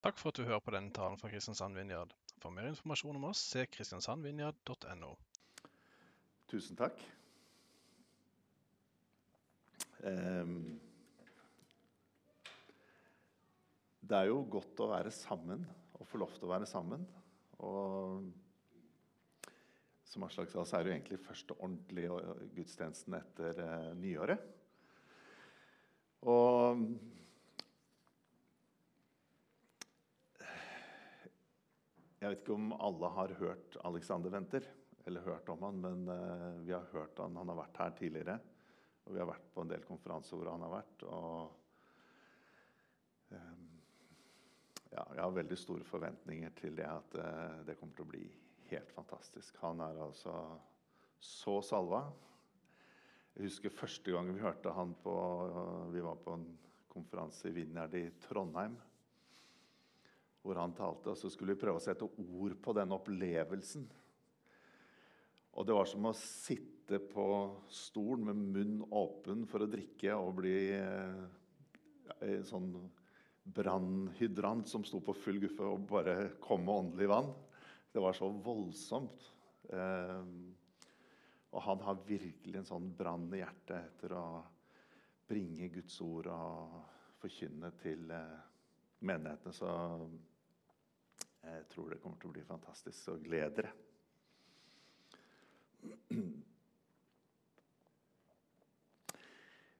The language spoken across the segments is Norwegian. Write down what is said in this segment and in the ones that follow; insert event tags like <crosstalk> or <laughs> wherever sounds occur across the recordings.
Takk for at du hører på denne talen fra Kristiansand Vinjard. For mer informasjon om oss, se kristiansandvinjard.no. Tusen takk. Um, det er jo godt å være sammen og få lov til å være sammen. Og som Aslak sa, så er det jo egentlig første ordentlige gudstjenesten etter uh, nyåret. Og Jeg vet ikke om alle har hørt Alexander Venter, eller hørt om han, men uh, vi har hørt han. Han har vært her tidligere. Og vi har vært på en del konferanser hvor han har vært. Og um, ja, jeg har veldig store forventninger til det at uh, det kommer til å bli helt fantastisk. Han er altså så salva. Jeg husker første gang vi hørte han på Vi var på en konferanse i Vinjard i Trondheim hvor han talte. Og så skulle vi prøve å sette ord på den opplevelsen. Og det var som å sitte på stolen med munn åpen for å drikke og bli eh, en sånn brannhydrant som sto på full guffe og bare kom med åndelig vann. Det var så voldsomt. Eh, og han har virkelig en sånn brann i hjertet etter å bringe Guds ord og forkynne til eh, menighetene. Så jeg tror det kommer til å bli fantastisk. Så gled dere.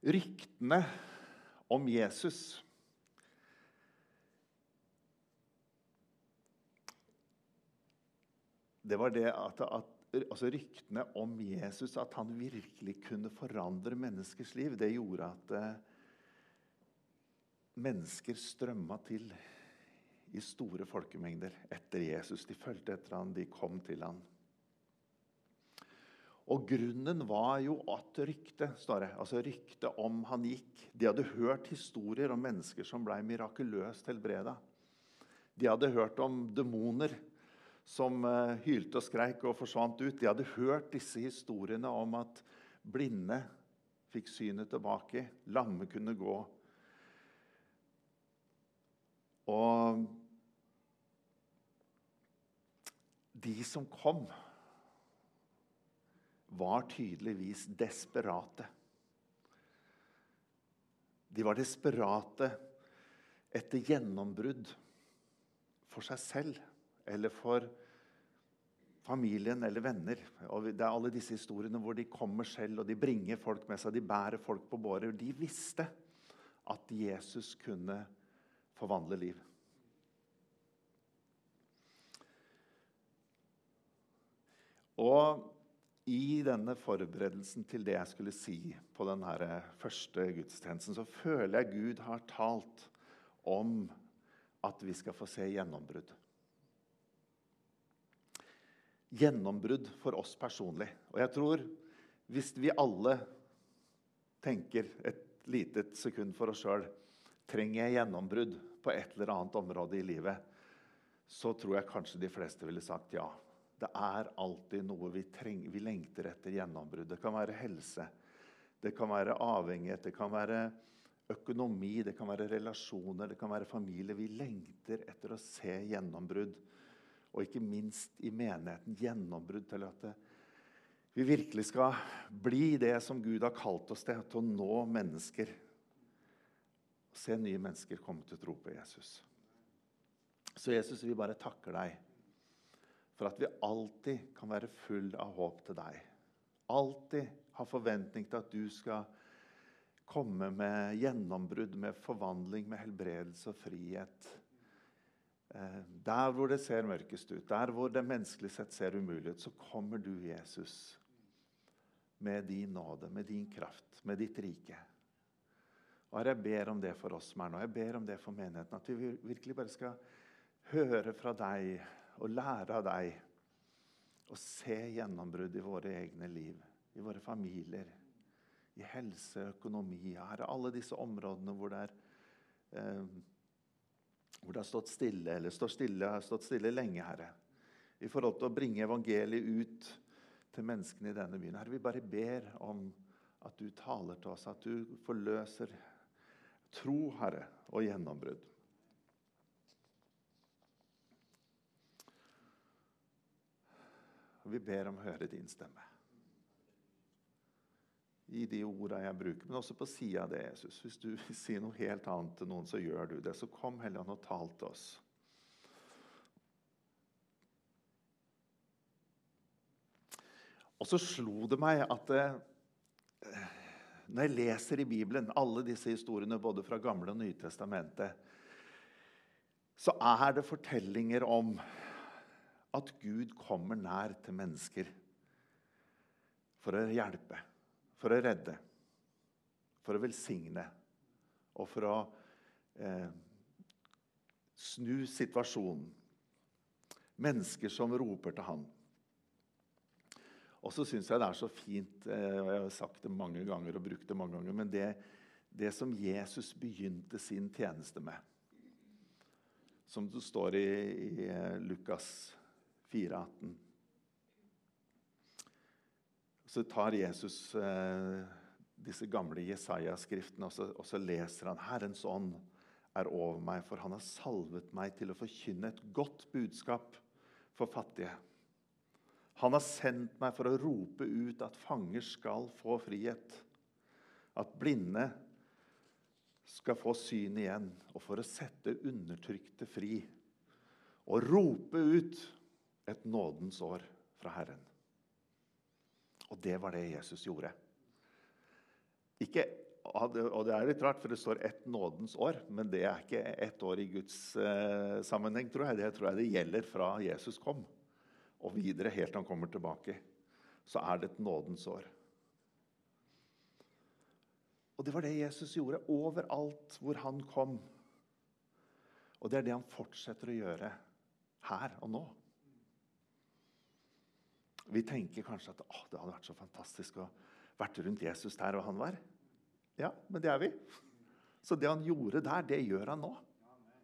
Ryktene om Jesus Det var det at, at altså Ryktene om Jesus, at han virkelig kunne forandre menneskers liv, det gjorde at eh, mennesker strømma til i store folkemengder etter Jesus. De fulgte etter han, de kom til han. Og Grunnen var jo at ryktet står det, altså ryktet om han gikk De hadde hørt historier om mennesker som ble mirakuløst helbreda. De hadde hørt om demoner som uh, hylte og skreik og forsvant ut. De hadde hørt disse historiene om at blinde fikk synet tilbake, lamme kunne gå. Og de som kom, var tydeligvis desperate. De var desperate etter gjennombrudd for seg selv eller for familien eller venner. Og det er alle disse historiene hvor de kommer selv og de bringer folk med seg. De bærer folk på bårer. De visste at Jesus kunne forvandle liv. Og i denne forberedelsen til det jeg skulle si på denne første gudstjenesten, så føler jeg Gud har talt om at vi skal få se gjennombrudd. Gjennombrudd for oss personlig. Og jeg tror hvis vi alle tenker et lite sekund for oss sjøl Trenger jeg gjennombrudd på et eller annet område i livet? Så tror jeg kanskje de fleste ville sagt ja. Det er alltid noe vi, trenger, vi lengter etter gjennombrudd. Det kan være helse, det kan være avhengighet, det kan være økonomi, det kan være relasjoner, det kan være familie. Vi lengter etter å se gjennombrudd. Og ikke minst i menigheten gjennombrudd til at det, vi virkelig skal bli det som Gud har kalt oss til, til å nå mennesker. Se nye mennesker komme til tro på Jesus. Så Jesus, vi bare takker deg for at vi alltid kan være full av håp til deg. Alltid ha forventning til at du skal komme med gjennombrudd, med forvandling, med helbredelse og frihet. Eh, der hvor det ser mørkest ut, der hvor det menneskelig sett ser umulig ut, så kommer du, Jesus, med din nåde, med din kraft, med ditt rike. Og Jeg ber om det for oss som er nå. Jeg ber om det for menigheten. At vi virkelig bare skal høre fra deg og lære av deg å se gjennombrudd i våre egne liv, i våre familier, i helse, økonomi Herre, alle disse områdene hvor det, er, eh, hvor det har stått stille, eller står stille, har stått stille lenge, Herre. I forhold til å bringe evangeliet ut til menneskene i denne byen. Herre, vi bare ber om at du taler til oss, at du forløser tro, Herre, og gjennombrudd. Og vi ber om å høre din stemme. I de orda jeg bruker, men også på sida av det, Jesus. Hvis du vil si noe helt annet til noen, så gjør du det. Så kom, Helligånd, og tal til oss. Og så slo det meg at det, når jeg leser i Bibelen alle disse historiene både fra Gamle og Nytestamentet, så er det fortellinger om at Gud kommer nær til mennesker for å hjelpe, for å redde, for å velsigne og for å eh, snu situasjonen. Mennesker som roper til ham. Og så syns jeg det er så fint eh, og Jeg har sagt det mange ganger og brukt det mange ganger, men det, det som Jesus begynte sin tjeneste med, som det står i, i eh, Lukas 4, 18 Så tar Jesus eh, disse gamle Jesaja-skriftene og, og, så leser han Herrens ånd er over meg, for han har salvet meg til å forkynne et godt budskap for fattige. Han har sendt meg for å rope ut at fanger skal få frihet. At blinde skal få syn igjen, og for å sette undertrykte fri. Og rope ut et nådens år fra Herren. Og det var det Jesus gjorde. Ikke, og det er litt rart, for det står 'ett nådens år', men det er ikke ett år i Guds eh, sammenheng, tror jeg. Det tror jeg det gjelder fra Jesus kom og videre helt til han kommer tilbake, så er det et nådens år. Og det var det Jesus gjorde overalt hvor han kom. Og det er det han fortsetter å gjøre her og nå. Vi tenker kanskje at det hadde vært så fantastisk å vært rundt Jesus der og han var. Ja, men det er vi. Så det han gjorde der, det gjør han nå.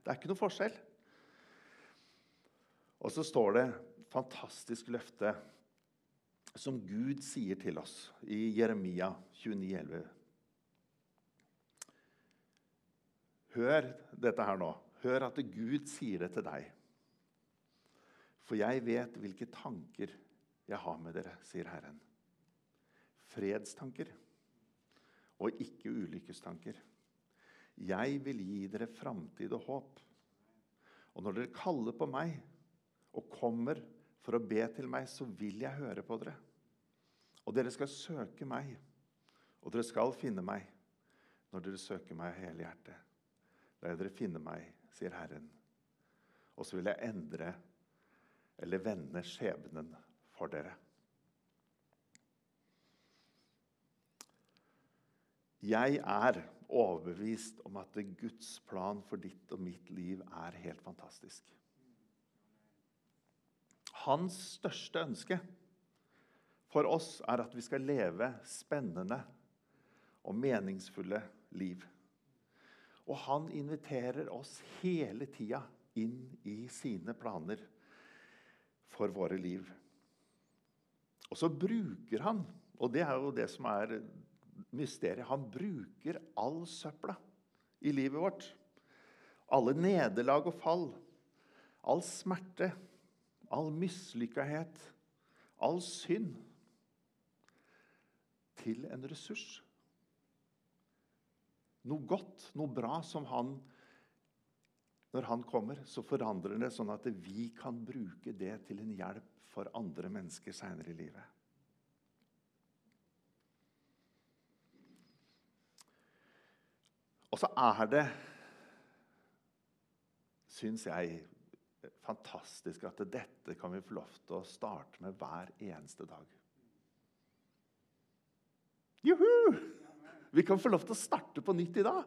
Det er ikke noe forskjell. Og så står det fantastisk løfte som Gud sier til oss i Jeremia 29, 29,11. Hør dette her nå. Hør at Gud sier det til deg. For jeg vet hvilke tanker jeg har med dere, sier Herren. Fredstanker og ikke ulykkestanker. Jeg vil gi dere framtid og håp. Og når dere kaller på meg og kommer for å be til meg, så vil jeg høre på dere. Og dere skal søke meg, og dere skal finne meg når dere søker meg av hele hjertet. Da dere finne meg, sier Herren. Og så vil jeg endre eller vende skjebnen for dere. Jeg er overbevist om at Guds plan for ditt og mitt liv er helt fantastisk. Hans største ønske for oss er at vi skal leve spennende og meningsfulle liv. Og han inviterer oss hele tida inn i sine planer for våre liv. Og så bruker han, og det er jo det som er mysteriet Han bruker all søpla i livet vårt. Alle nederlag og fall. All smerte all mislykkahet, all synd, til en ressurs. Noe godt, noe bra som han Når han kommer, så forandrer det sånn at vi kan bruke det til en hjelp for andre mennesker seinere i livet. Og så er det, syns jeg, fantastisk at dette kan vi få lov til å starte med hver eneste dag. Juhu! Vi kan få lov til å starte på nytt i dag.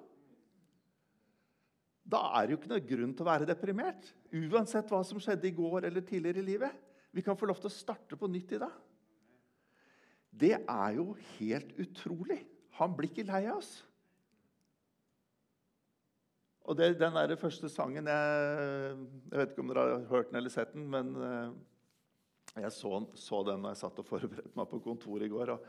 Da er det jo ikke noe grunn til å være deprimert. Uansett hva som skjedde i går eller tidligere i livet. Vi kan få lov til å starte på nytt i dag. Det er jo helt utrolig. Han blir ikke lei av oss. Og det, Den der første sangen jeg, jeg vet ikke om dere har hørt den eller sett den, men eh, jeg så, så den da jeg satt og forberedte meg på kontoret i går. Og,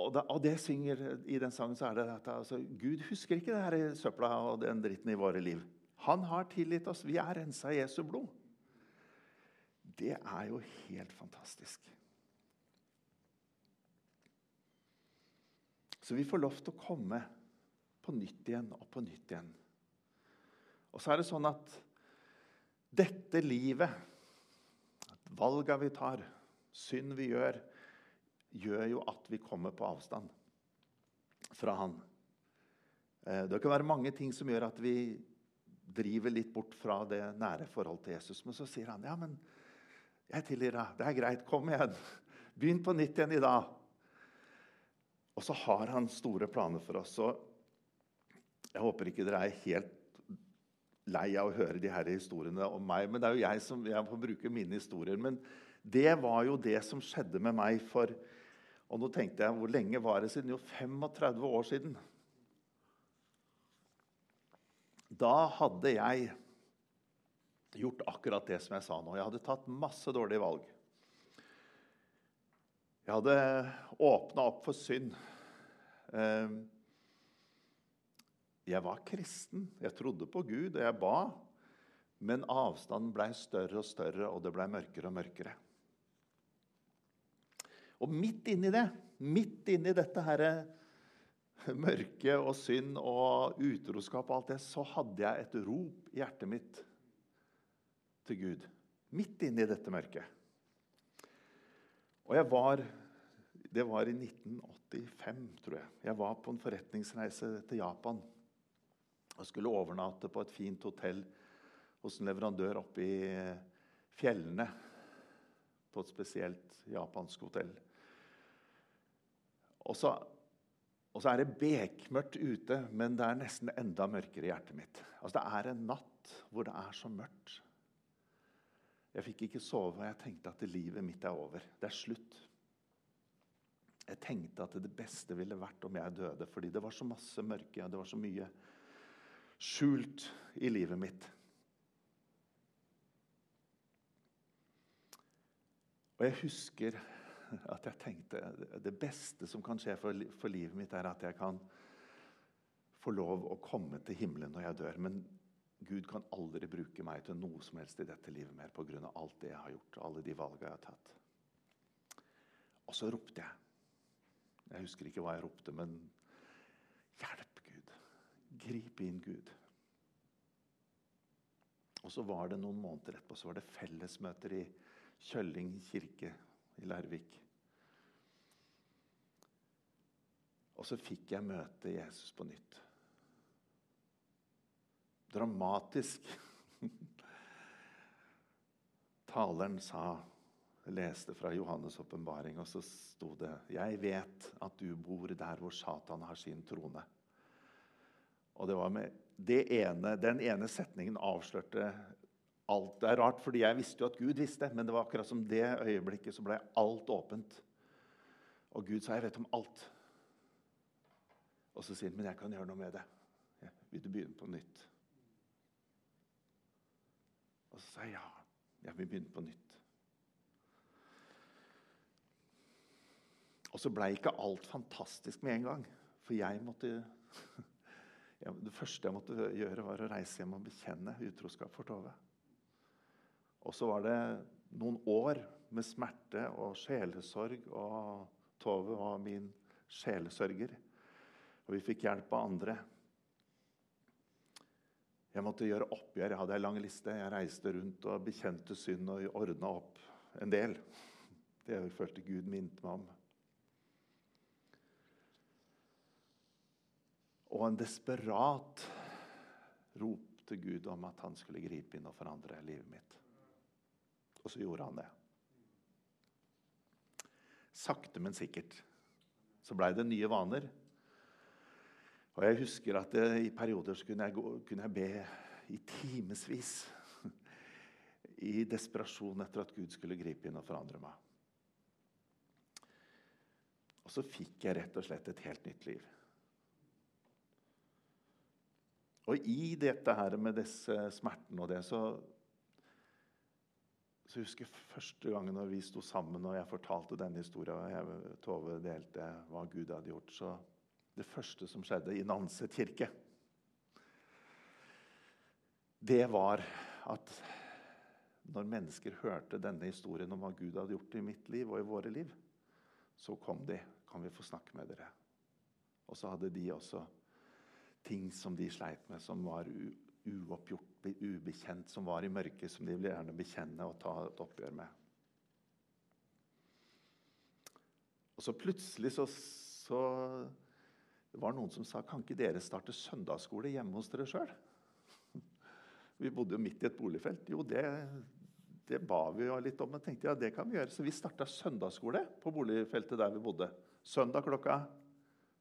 og, det, og, det synger i den sangen så er det at altså, Gud husker ikke det her søpla og den dritten i våre liv. Han har tilgitt oss. Vi er rensa i Jesu blod. Det er jo helt fantastisk. Så vi får lov til å komme på nytt igjen og på nytt igjen. Og så er det sånn at dette livet, valga vi tar, synd vi gjør, gjør jo at vi kommer på avstand fra Han. Eh, det kan være mange ting som gjør at vi driver litt bort fra det nære forholdet til Jesus. Men så sier han ja, men jeg tilgir deg. Det er greit. Kom igjen. Begynn på nytt igjen i dag. Og så har han store planer for oss. Og jeg håper ikke dere er helt lei av å høre de her historiene om meg. Men det er jo jeg som jeg får bruke mine historier. Men det var jo det som skjedde med meg for Og nå tenkte jeg, hvor lenge var det siden? Jo, 35 år siden. Da hadde jeg gjort akkurat det som jeg sa nå. Jeg hadde tatt masse dårlige valg. Jeg hadde åpna opp for synd. Ehm, jeg var kristen. Jeg trodde på Gud, og jeg ba. Men avstanden blei større og større, og det blei mørkere og mørkere. Og midt inni det, midt inni dette her mørke og synd og utroskap og alt det, så hadde jeg et rop i hjertet mitt til Gud. Midt inni dette mørket. Og jeg var Det var i 1985, tror jeg. Jeg var på en forretningsreise til Japan og skulle overnatte på et fint hotell hos en leverandør oppe i fjellene. På et spesielt japansk hotell. Og så, og så, er det bekmørkt ute, men det er nesten enda mørkere i hjertet mitt. Altså, det er en natt hvor det er så mørkt. Jeg fikk ikke sove, og jeg tenkte at livet mitt er over. Det er slutt. Jeg tenkte at det beste ville vært om jeg døde, fordi det var så masse mørke. Det var så mye skjult i livet mitt. Og jeg husker at jeg tenkte det beste som kan skje for, livet mitt, er at jeg kan få lov å komme til himmelen når jeg dør. Men Gud kan aldri bruke meg til noe som helst i dette livet mer pga. alt det jeg har gjort. alle de valgene jeg har tatt. Og så ropte jeg. Jeg husker ikke hva jeg ropte, men hjelp, Gud. Grip inn, Gud. Og så var det noen måneder etterpå så var det fellesmøter i Kjølling kirke i Larvik. Og så fikk jeg møte Jesus på nytt. Dramatisk. Taleren sa leste fra Johannes' åpenbaring, og så sto det Jeg vet at du bor der hvor Satan har sin trone. Og det var med det ene, Den ene setningen avslørte alt. Det er rart, fordi jeg visste jo at Gud visste, men det var akkurat som det øyeblikket så ble alt åpent. Og Gud sa, 'Jeg vet om alt'. Og så sier han, 'Men jeg kan gjøre noe med det'. Ja, 'Vil du begynne på nytt?' Og så sa jeg ja. Jeg vil begynne på nytt. Og så blei ikke alt fantastisk med en gang. For jeg måtte <laughs> Det første jeg måtte gjøre, var å reise hjem og bekjenne utroskap for Tove. Og så var det noen år med smerte og sjelesorg. Og Tove var min sjelesørger. Og vi fikk hjelp av andre. Jeg måtte gjøre oppgjør. Jeg hadde ei lang liste. Jeg reiste rundt og bekjente synd og ordna opp en del. Det jeg følte Gud minte meg om. Og en desperat rop til Gud om at han skulle gripe inn og forandre livet mitt. Og så gjorde han det. Sakte, men sikkert så blei det nye vaner. Og jeg husker at det, i perioder så kunne jeg, gå, kunne jeg be i timevis. <laughs> I desperasjon etter at Gud skulle gripe inn og forandre meg. Og så fikk jeg rett og slett et helt nytt liv. Og i dette her med disse smertene og det, så så jeg første gangen når vi sto sammen og jeg fortalte denne historien, og jeg, Tove delte hva Gud hadde gjort, så det første som skjedde i Nanset kirke, det var at når mennesker hørte denne historien om hva Gud hadde gjort i mitt liv og i våre liv, så kom de. Kan vi få snakke med dere? Og så hadde de også ting som de sleit med, som var uoppgjort, ubekjent, som var i mørket, som de ville gjerne bekjenne og ta et oppgjør med. Og så plutselig så, så Det var noen som sa Kan ikke dere starte søndagsskole hjemme hos dere sjøl? <laughs> Vi bodde jo midt i et boligfelt. Jo, det, det ba vi jo litt om. Men tenkte ja, det kan vi gjøre. Så vi starta søndagsskole på boligfeltet der vi bodde. Søndag klokka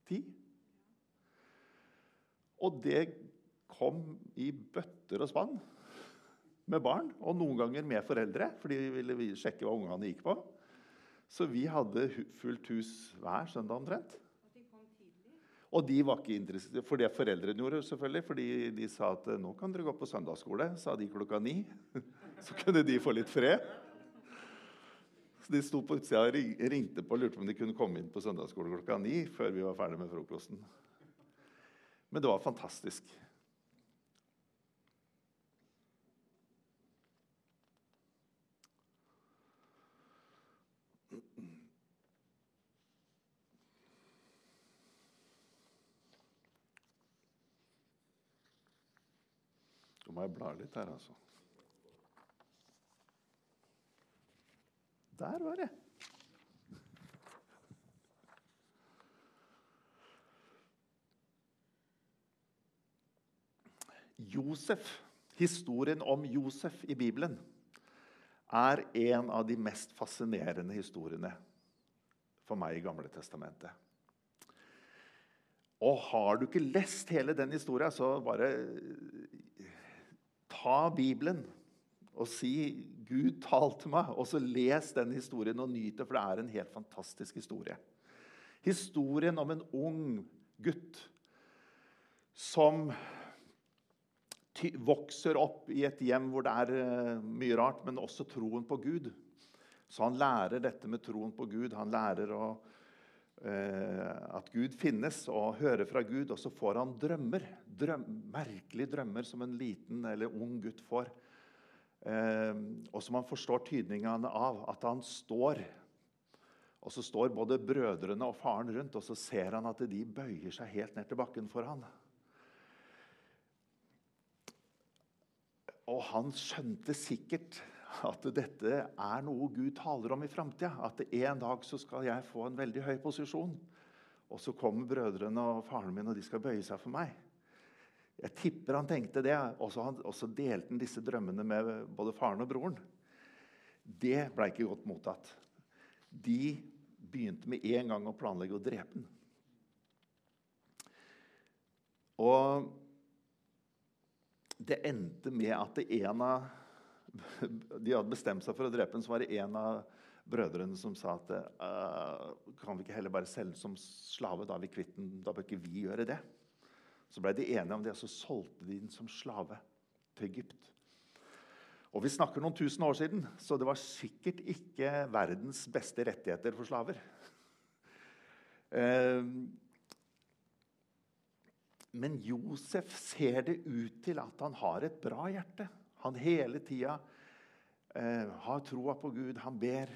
ti. Og det kom i bøtter og spann med barn, og noen ganger med foreldre, fordi vi ville sjekke hva ungene gikk på. Så vi hadde fullt hus hver søndag omtrent. Og de var ikke interessert, for det foreldrene gjorde, selvfølgelig, fordi de sa at nå kan dere gå på søndagsskole, sa de klokka ni. <laughs> Så kunne de få litt fred. Så De sto på utsida og ringte på og lurte på om de kunne komme inn på søndagsskole klokka ni før vi var ferdig med frokosten. Men det var fantastisk. Jeg bla litt her, altså. Der var det. Josef, historien om Josef i Bibelen, er en av de mest fascinerende historiene for meg i Gamle Testamentet. Og har du ikke lest hele den historien, så bare ta Bibelen og si 'Gud talte meg', og så les den historien og nyt det, for det er en helt fantastisk historie. Historien om en ung gutt som vokser opp i et hjem hvor det er eh, mye rart, men også troen på Gud. Så han lærer dette med troen på Gud. Han lærer å at Gud finnes, og hører fra Gud. Og så får han drømmer. Drøm, merkelige drømmer som en liten eller ung gutt får. Eh, og som han forstår tydningene av. At han står og så står både brødrene og faren rundt, og så ser han at de bøyer seg helt ned til bakken for han. Og han skjønte sikkert at dette er noe Gud taler om i framtida. At en dag så skal jeg få en veldig høy posisjon. Og så kommer brødrene og faren min, og de skal bøye seg for meg. Jeg tipper han tenkte det, og så delte han disse drømmene med både faren og broren. Det ble ikke godt mottatt. De begynte med en gang å planlegge å drepe den. Og det endte med at en av <laughs> de hadde bestemt seg for å drepe ham, så var det en av brødrene som sa at uh, kan vi ikke heller bare selge som slave? Da er vi kvitt den. Da bør ikke vi gjøre det. Så ble de enige om det, og så solgte de den som slave til Egypt. Og Vi snakker noen tusen år siden, så det var sikkert ikke verdens beste rettigheter for slaver. Uh, <laughs> men Josef ser det ut til at han har et bra hjerte. Han hele tida eh, har troa på Gud. Han ber.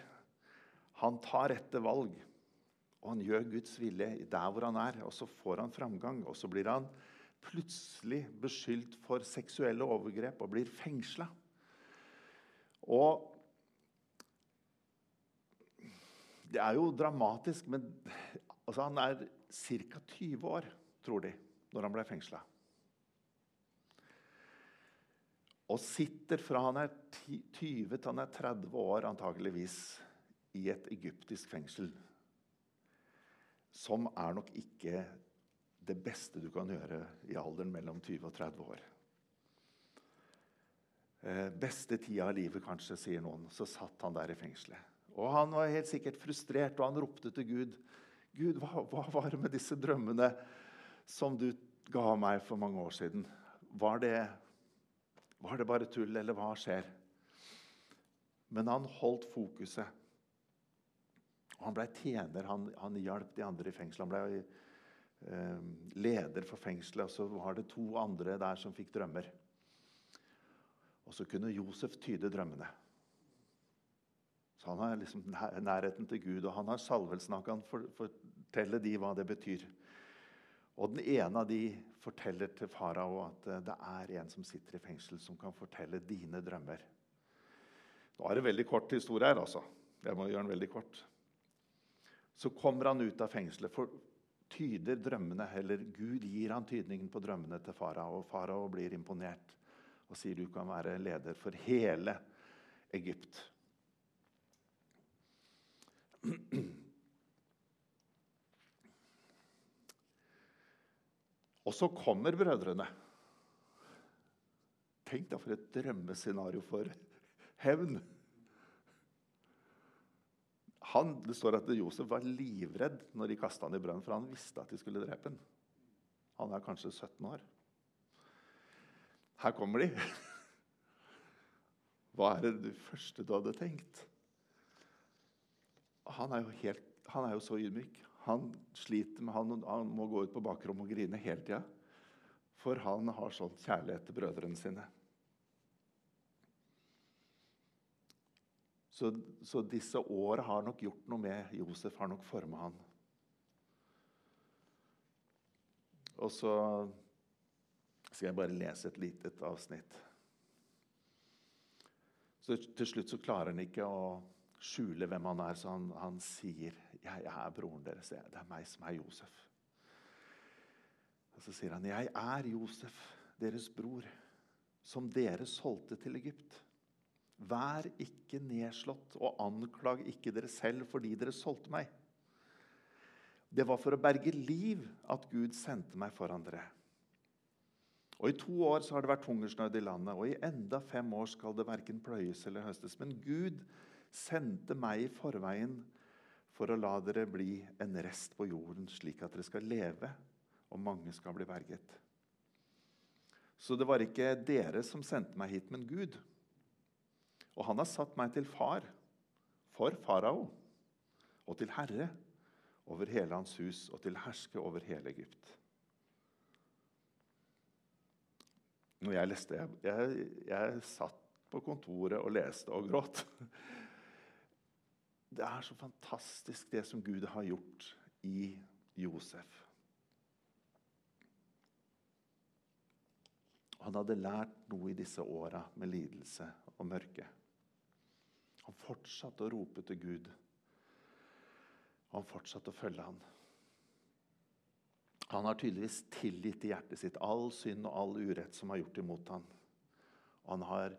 Han tar rette valg. Og han gjør Guds vilje der hvor han er. Og så får han framgang. Og så blir han plutselig beskyldt for seksuelle overgrep og blir fengsla. Og Det er jo dramatisk, men altså, han er ca. 20 år, tror de, når han ble fengsla og sitter fra han er 20 til han er 30 år antageligvis i et egyptisk fengsel. Som er nok ikke det beste du kan gjøre i alderen mellom 20 og 30 år. Eh, beste tida av livet, kanskje, sier noen. Så satt han der i fengselet. Og Han var helt sikkert frustrert, og han ropte til Gud. Gud, hva, hva var det med disse drømmene som du ga meg for mange år siden? Var det var det bare tull, eller hva skjer? Men han holdt fokuset. Og han ble tjener. Han, han hjalp de andre i fengselet. Han ble eh, leder for fengselet, og så var det to andre der som fikk drømmer. Og så kunne Josef tyde drømmene. Så han har liksom nærheten til Gud, og han har salvelsen. Han kan fortelle de hva det betyr. Og den ene av de forteller til farao at eh, det er en som sitter i fengsel, som kan fortelle dine drømmer. Nå er det veldig kort historie her, altså. Jeg må gjøre den veldig kort. Så kommer han ut av fengselet, for tyder drømmene, eller Gud gir han tydningen på drømmene til farao. Og farao blir imponert og sier du kan være leder for hele Egypt. Og så kommer brødrene. Tenk da for et drømmescenario for hevn. Han, det står at Josef var livredd når de kasta han i brønnen, for han visste at de skulle drepe ham. Han er kanskje 17 år. Her kommer de. <laughs> Hva er det første du hadde tenkt? Han er jo, helt, han er jo så ydmyk. Han sliter med han, han må gå ut på bakrommet og grine hele tida. For han har sånn kjærlighet til brødrene sine. Så, så disse åra har nok gjort noe med Josef, har nok forma han. Og så skal jeg bare lese et lite avsnitt. Så Til slutt så klarer han ikke å skjule hvem han er, så han, han sier jeg, jeg er broren deres. Det er meg som er Josef. Og Så sier han, 'Jeg er Josef, deres bror, som dere solgte til Egypt.' Vær ikke nedslått, og anklag ikke dere selv fordi dere solgte meg. Det var for å berge liv at Gud sendte meg foran dere. Og I to år så har det vært hungersnød i landet, og i enda fem år skal det verken pløyes eller høstes. Men Gud sendte meg i forveien for å la dere bli en rest på jorden, slik at dere skal leve, og mange skal bli berget. Så det var ikke dere som sendte meg hit, men Gud. Og han har satt meg til far for farao og til herre over hele hans hus og til herske over hele Egypt. Når jeg leste jeg, jeg, jeg satt på kontoret og leste og gråt. Det er så fantastisk, det som Gud har gjort i Josef. Han hadde lært noe i disse åra med lidelse og mørke. Han fortsatte å rope til Gud. Og han fortsatte å følge ham. Han har tydeligvis tilgitt i hjertet sitt all synd og all urett som har gjort imot ham. Og han har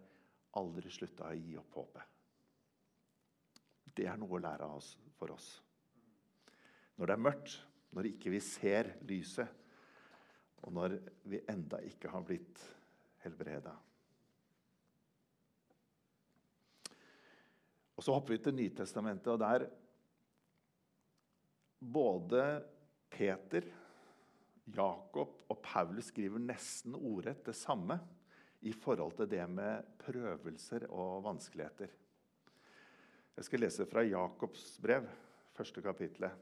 aldri slutta å gi opp håpet. Det er noe å lære av oss, for oss. Når det er mørkt, når ikke vi ser lyset, og når vi enda ikke har blitt helbreda. Og Så hopper vi til Nytestamentet, og der både Peter, Jakob og Paulus skriver nesten ordrett det samme i forhold til det med prøvelser og vanskeligheter. Jeg skal lese fra Jakobs brev, første kapittelet.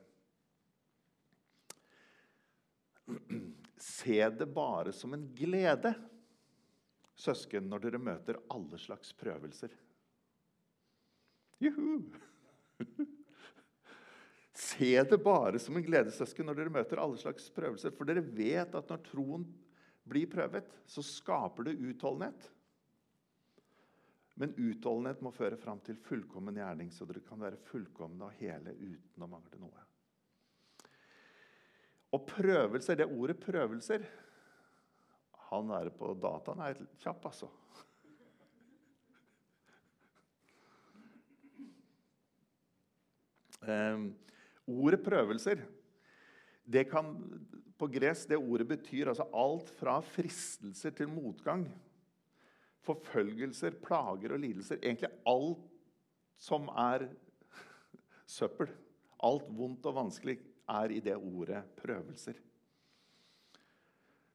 Se det bare som en glede, søsken, når dere møter alle slags prøvelser. Juhu! Se det bare som en glede, søsken, når dere møter alle slags prøvelser. For dere vet at når troen blir prøvet, så skaper det utholdenhet. Men utholdenhet må føre fram til fullkommen gjerning, så dere kan være fullkomne og hele uten å mangle noe. Og prøvelser, det ordet 'prøvelser' Han er på dataen er kjapp, altså. Um, ordet 'prøvelser' det kan, på gresk det ordet betyr altså alt fra fristelser til motgang forfølgelser, plager og lidelser. Egentlig alt som er <laughs> søppel. Alt vondt og vanskelig er i det ordet prøvelser.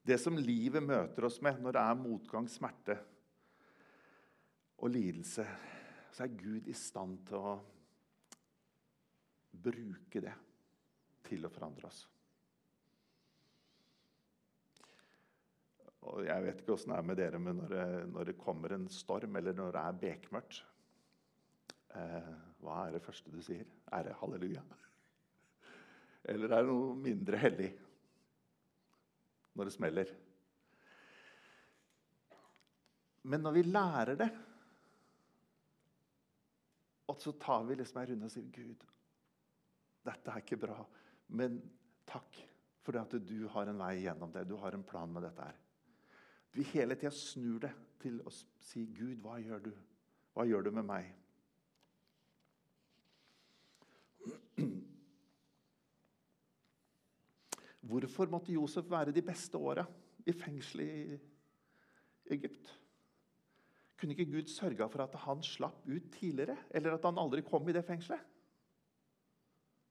Det som livet møter oss med når det er motgang, smerte og lidelse, så er Gud i stand til å bruke det til å forandre oss. Og jeg vet ikke åssen det er med dere, men når det, når det, kommer en storm, eller når det er bekmørkt eh, Hva er det første du sier? Er det halleluja? <laughs> Eller er det noe mindre hellig når det smeller? Men når vi lærer det, og så tar vi liksom en runde og sier Gud, dette er ikke bra, men takk for at du har en vei gjennom det. Du har en plan med dette her. Vi hele tida snur det til å si, 'Gud, hva gjør du? Hva gjør du med meg?' Hvorfor måtte Josef være de beste åra i fengselet i Egypt? Kunne ikke Gud sørga for at han slapp ut tidligere? Eller at han aldri kom i det fengselet?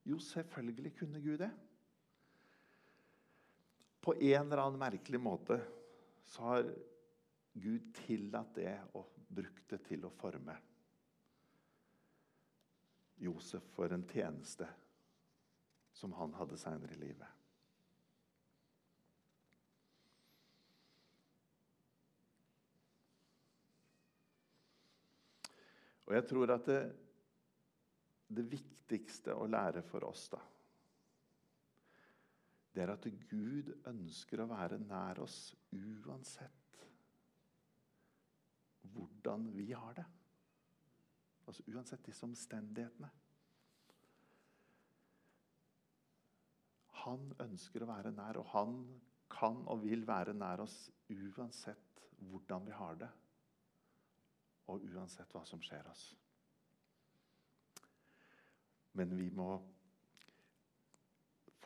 Jo, selvfølgelig kunne Gud det. På en eller annen merkelig måte så har Gud tillatt det og brukt det til å forme Josef for en tjeneste som han hadde seinere i livet. Og jeg tror at det, det viktigste å lære for oss, da det er at Gud ønsker å være nær oss uansett hvordan vi har det. Altså uansett disse omstendighetene. Han ønsker å være nær, og han kan og vil være nær oss uansett hvordan vi har det, og uansett hva som skjer oss. Men vi må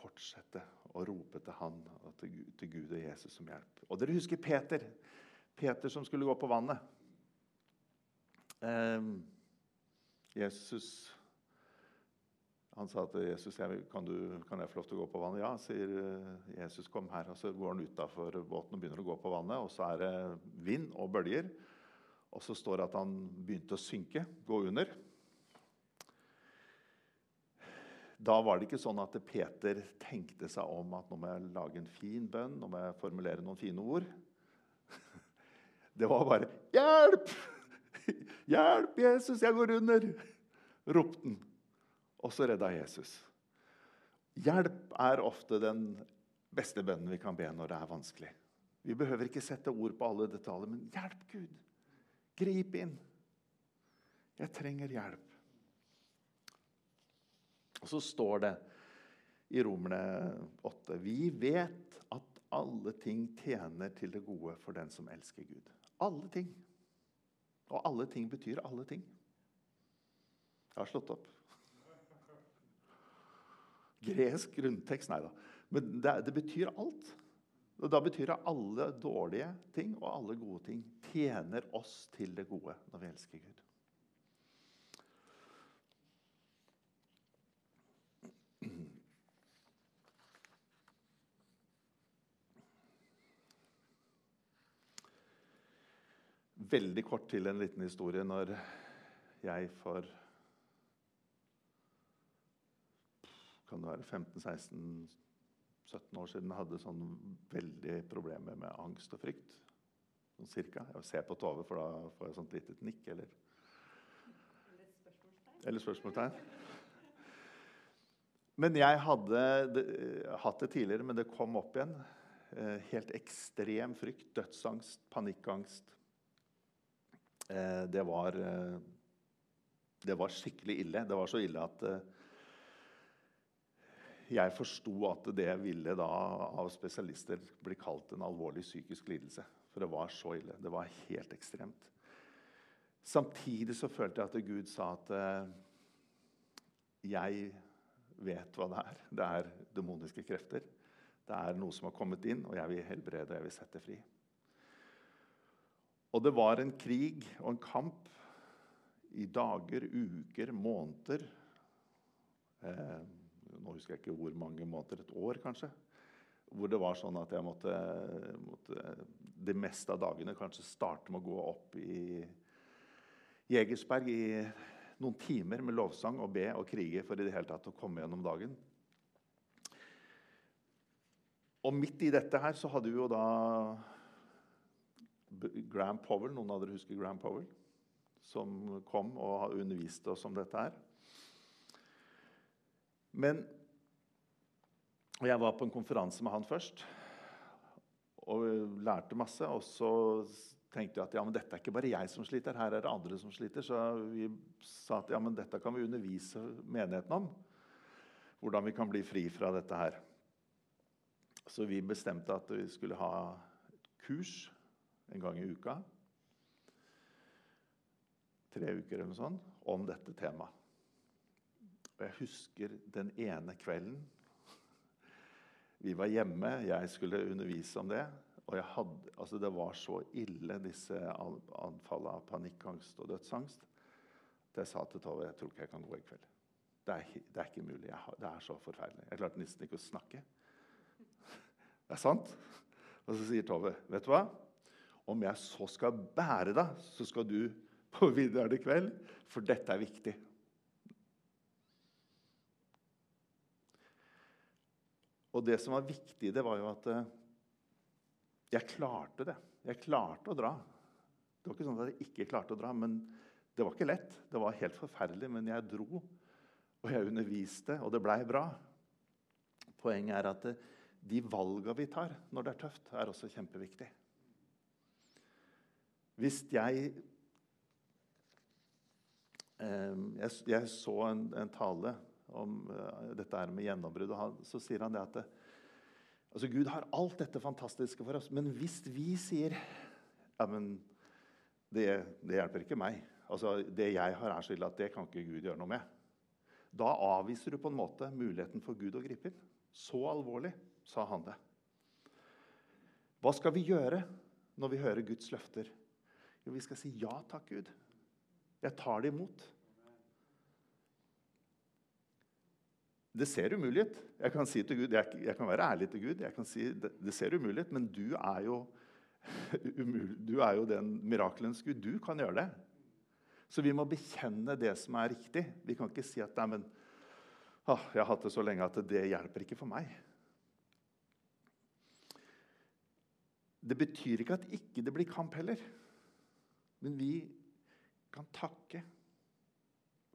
fortsette å rope til han og til, Gud og Jesus som hjelp. Og dere husker Peter. Peter som skulle gå på vannet. Eh, Jesus Han sa til Jesus kan, du, kan, jeg få lov til å gå på vannet. Ja, sier eh, Jesus. Kom her. Og så går han utafor båten og begynner å gå på vannet. Og så er det vind og bølger. Og så står det at han begynte å synke, gå under. Da var det ikke sånn at Peter tenkte seg om at nå må jeg lage en fin bønn, nå må jeg formulere noen fine ord. <laughs> Det var bare 'Hjelp! <laughs> Hjelp, Jesus, jeg går under!' ropte han. Og så redda Jesus. Hjelp er ofte den beste bønnen vi kan be når det er vanskelig. Vi behøver ikke sette ord på alle detaljer, men hjelp, Gud. Grip inn. Jeg trenger hjelp. Og så står det i Romerne 8.: Vi vet at alle ting tjener til det gode for den som elsker Gud. Alle ting. Og alle ting betyr alle ting. Jeg har slått opp. Gresk grunntekst, nei da. Men det, det betyr alt. Og Da betyr det alle dårlige ting og alle gode ting tjener oss til det gode når vi elsker Gud. Veldig kort til en liten historie når jeg for kan det være 15-16-17 år siden hadde sånn veldig problemer med angst og frykt. Sånn cirka. Jeg ser på Tove, for da får jeg sånt lite nikk. Eller, eller spørsmålstegn. Men jeg hadde det, hatt det tidligere, men det kom opp igjen. Eh, helt ekstrem frykt, dødsangst, panikkangst. Eh, det var, eh, det var skikkelig ille. Det var så ille at eh, jeg forsto at det ville da av spesialister bli kalt en alvorlig psykisk lidelse. For det var så ille. Det var helt ekstremt. Samtidig så følte jeg at Gud sa at jeg vet hva det er. Det er demoniske krefter. Det er noe som har kommet inn, og jeg vil helbrede og jeg vil sette fri. Og det var en krig og en kamp i dager, uker, måneder eh, Nå husker jeg ikke hvor mange måneder. Et år, kanskje. Hvor det var sånn at jeg måtte, måtte det meste av dagene kanskje starte med å gå opp i Jegersberg i noen timer med lovsang og be og krige for i det hele tatt å komme gjennom dagen. Og midt i dette her så hadde vi jo da Graham Powell, noen av dere husker Graham Powell? Som kom og underviste oss om dette her. Men jeg var på en konferanse med han først og lærte masse. Og så tenkte jeg at ja, men dette er ikke bare jeg som sliter, her er det andre som sliter. Så vi sa at ja, men dette kan vi undervise menigheten om. Hvordan vi kan bli fri fra dette her. Så vi bestemte at vi skulle ha et kurs en gang i uka. Tre uker eller noe sånt, om dette temaet. Og jeg husker den ene kvelden vi var hjemme, jeg skulle undervise om det. Og hadde, altså det var så ille, disse anfallene av panikkangst og dødsangst. at jeg sa til Tove jeg tror ikke jeg kan gå i kveld. Det er, det er ikke mulig. Jeg, det er så forferdelig. Jeg klarte nesten ikke å snakke. <laughs> Det er sant. Og så sier Tove, 'Vet du hva? Om jeg så skal bære deg, så skal du på videre kveld, for dette er viktig.' Og det som var viktig, det var jo at eh, jeg klarte det. Jeg klarte å dra. Det var ikke sånn at jeg ikke klarte å dra, men det var ikke lett. Det var helt forferdelig, men jeg dro. Og jeg underviste, og det blei bra. Poenget er at eh, de valga vi tar når det er tøft, er også kjempeviktig. Hvis jeg eh, jeg, så en, tale om uh, dette her med gjennombrudd. Og så sier han det at altså Gud har alt dette fantastiske for oss. Men hvis vi sier ja, men det, det hjelper ikke meg. Altså, Det jeg har, er så ille at det kan ikke Gud gjøre noe med. Da avviser du på en måte muligheten for Gud å gripe inn. Så alvorlig sa han det. Hva skal vi gjøre når vi hører Guds løfter? Jo, vi skal si ja takk, Gud. Jeg tar det imot. Det ser umulig ut. Jeg kan si til Gud, jeg, jeg kan være ærlig til Gud. jeg kan si det, det ser umulig ut, men du er jo <laughs> du er jo den mirakelens Gud. Du kan gjøre det. Så vi må bekjenne det som er riktig. Vi kan ikke si at Nei, men, ah, jeg har hatt det så lenge at det hjelper ikke for meg. Det betyr ikke at ikke det blir kamp heller. Men vi kan takke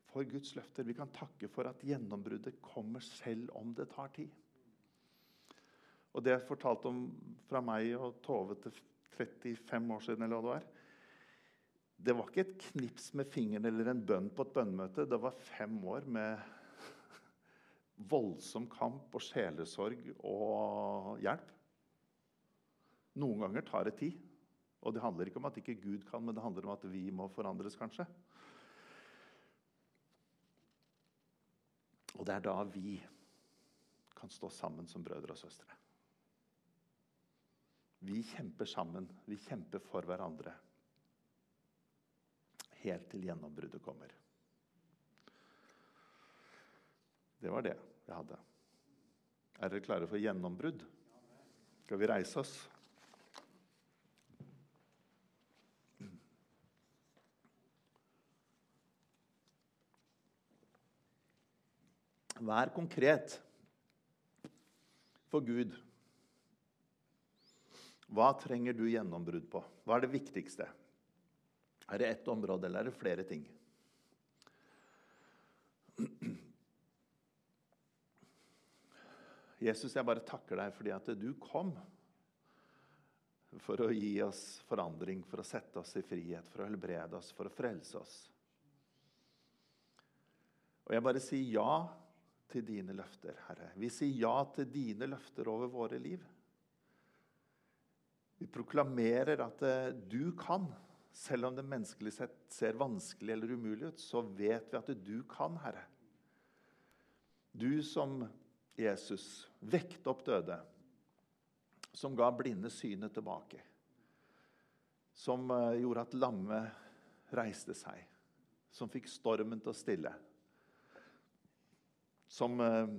for Guds løfter. Vi kan takke for at gjennombruddet kommer selv om det tar tid. Og Det jeg fortalte om fra meg og Tove til 35 år siden, eller hva det var Det var ikke et knips med fingeren eller en bønn på et bønnemøte. Det var fem år med <laughs> voldsom kamp og sjelesorg og hjelp. Noen ganger tar det tid. Og det handler ikke om at ikke Gud kan, men det handler om at vi må forandres, kanskje. Og det er da vi kan stå sammen som brødre og søstre. Vi kjemper sammen. Vi kjemper for hverandre. Helt til gjennombruddet kommer. Det var det jeg hadde. Er dere klare for gjennombrudd? Skal vi reise oss? Vær konkret for Gud. Hva trenger du gjennombrudd på? Hva er det viktigste? Er det ett område, eller er det flere ting? Jesus, jeg bare takker deg fordi at du kom for å gi oss forandring, for å sette oss i frihet, for å helbrede oss, for å frelse oss. Og jeg bare sier ja til dine løfter, Herre. Vi sier ja til dine løfter over våre liv. Vi proklamerer at eh, du kan. Selv om det menneskelig sett ser vanskelig eller umulig ut, så vet vi at du kan, Herre. Du som Jesus vekte opp døde, som ga blinde synet tilbake, som eh, gjorde at lamme reiste seg, som fikk stormen til å stille som eh,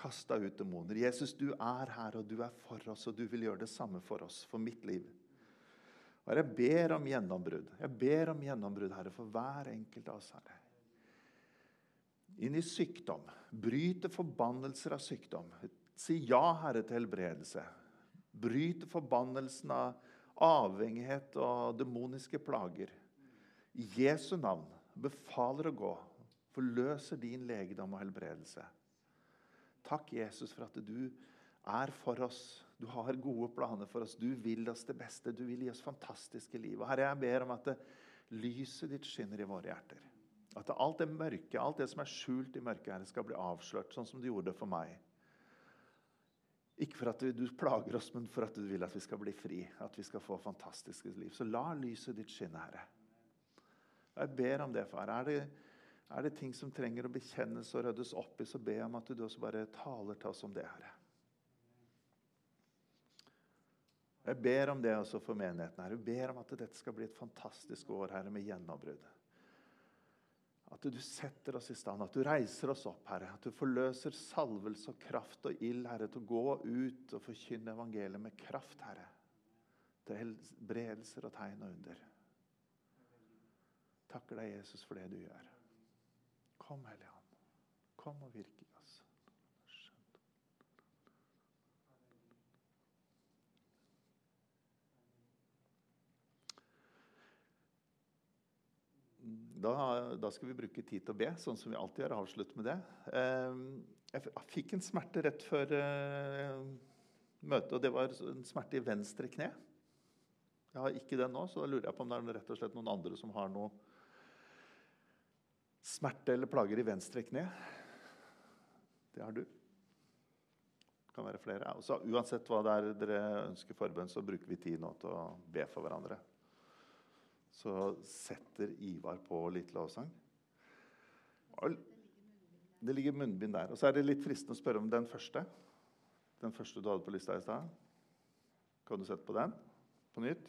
kasta ut demoner. Jesus, du er her, og du er for oss, og du vil gjøre det samme for oss, for mitt liv. Og Jeg ber om gjennombrudd. Jeg ber om gjennombrudd, Herre, for hver enkelt av oss. Herre. Inn i sykdom. Bryte forbannelser av sykdom. Si ja, Herre, til helbredelse. Bryte forbannelsen av avhengighet og demoniske plager. I Jesu navn befaler å gå, forløser din legedom og helbredelse. Takk, Jesus, for at du er for oss. Du har gode planer for oss. Du vil oss det beste. Du vil gi oss fantastiske liv. Og Herre, jeg ber om at det, lyset ditt skinner i våre hjerter. At alt det mørke, alt det som er skjult i mørket, Herre, skal bli avslørt, sånn som du gjorde det for meg. Ikke for at du, plager oss, men for at du vil at vi skal bli fri. At vi skal få fantastiske liv. Så la lyset ditt skinne, Herre. Jeg ber om det, far. Er det, er det ting som trenger å bekjennes og ryddes opp i, så be om at du også bare taler til oss om det, Herre. Jeg ber om det også for menigheten. Herre. Jeg ber om at dette skal bli et fantastisk år Herre, med gjennombrudd. At du setter oss i stand, at du reiser oss opp, Herre. At du forløser salvelse og kraft og ild, Herre, til å gå ut og forkynne evangeliet med kraft, Herre. Til helbredelser og tegn og under. Takker deg, Jesus, for det du gjør. Kom, Hellige Ånd. Kom og virk i oss. Da, da, skal vi bruke tid til å be, sånn som vi alltid gjør. Avslutte med det. Ehm, jeg fikk en smerte rett før eh, møtet, og det var en smerte i venstre kne. Jeg har ikke den nå, så da lurer jeg på om det er rett og slett noen andre som har noe smerte eller plager i venstre kne. Det har du. Det kan være flere. Også, uansett hva det er dere ønsker forbønn, så bruker vi tid nå til å be for hverandre så setter Ivar på litt lovsang. Det ligger munnbind der. Og så er det litt fristende å spørre om den første. Den første du hadde på lista i stad. Kan du sette på den på nytt?